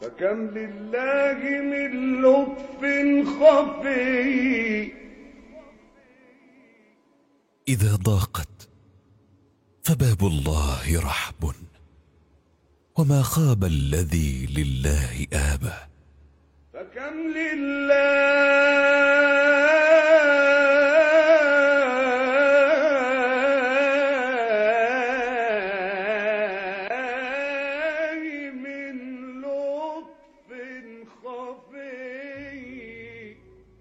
فكم لله من لطف خفي. إذا ضاقت فباب الله رحب. وما خاب الذي لله آبى. فكم لله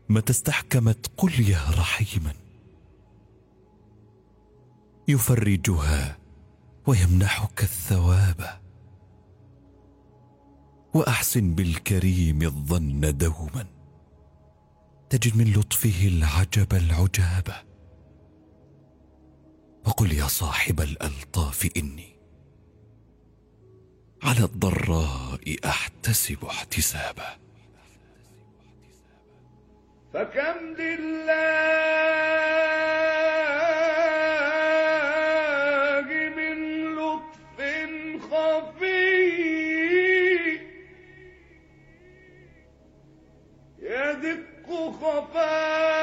متى استحكمت قل يا رحيما. يفرجها ويمنحك الثواب. وأحسن بالكريم الظن دوما. تجد من لطفه العجب العجاب. وقل يا صاحب الألطاف إني على الضراء أحتسب احتسابا. فكم لله من لطف خفي يدق خفاء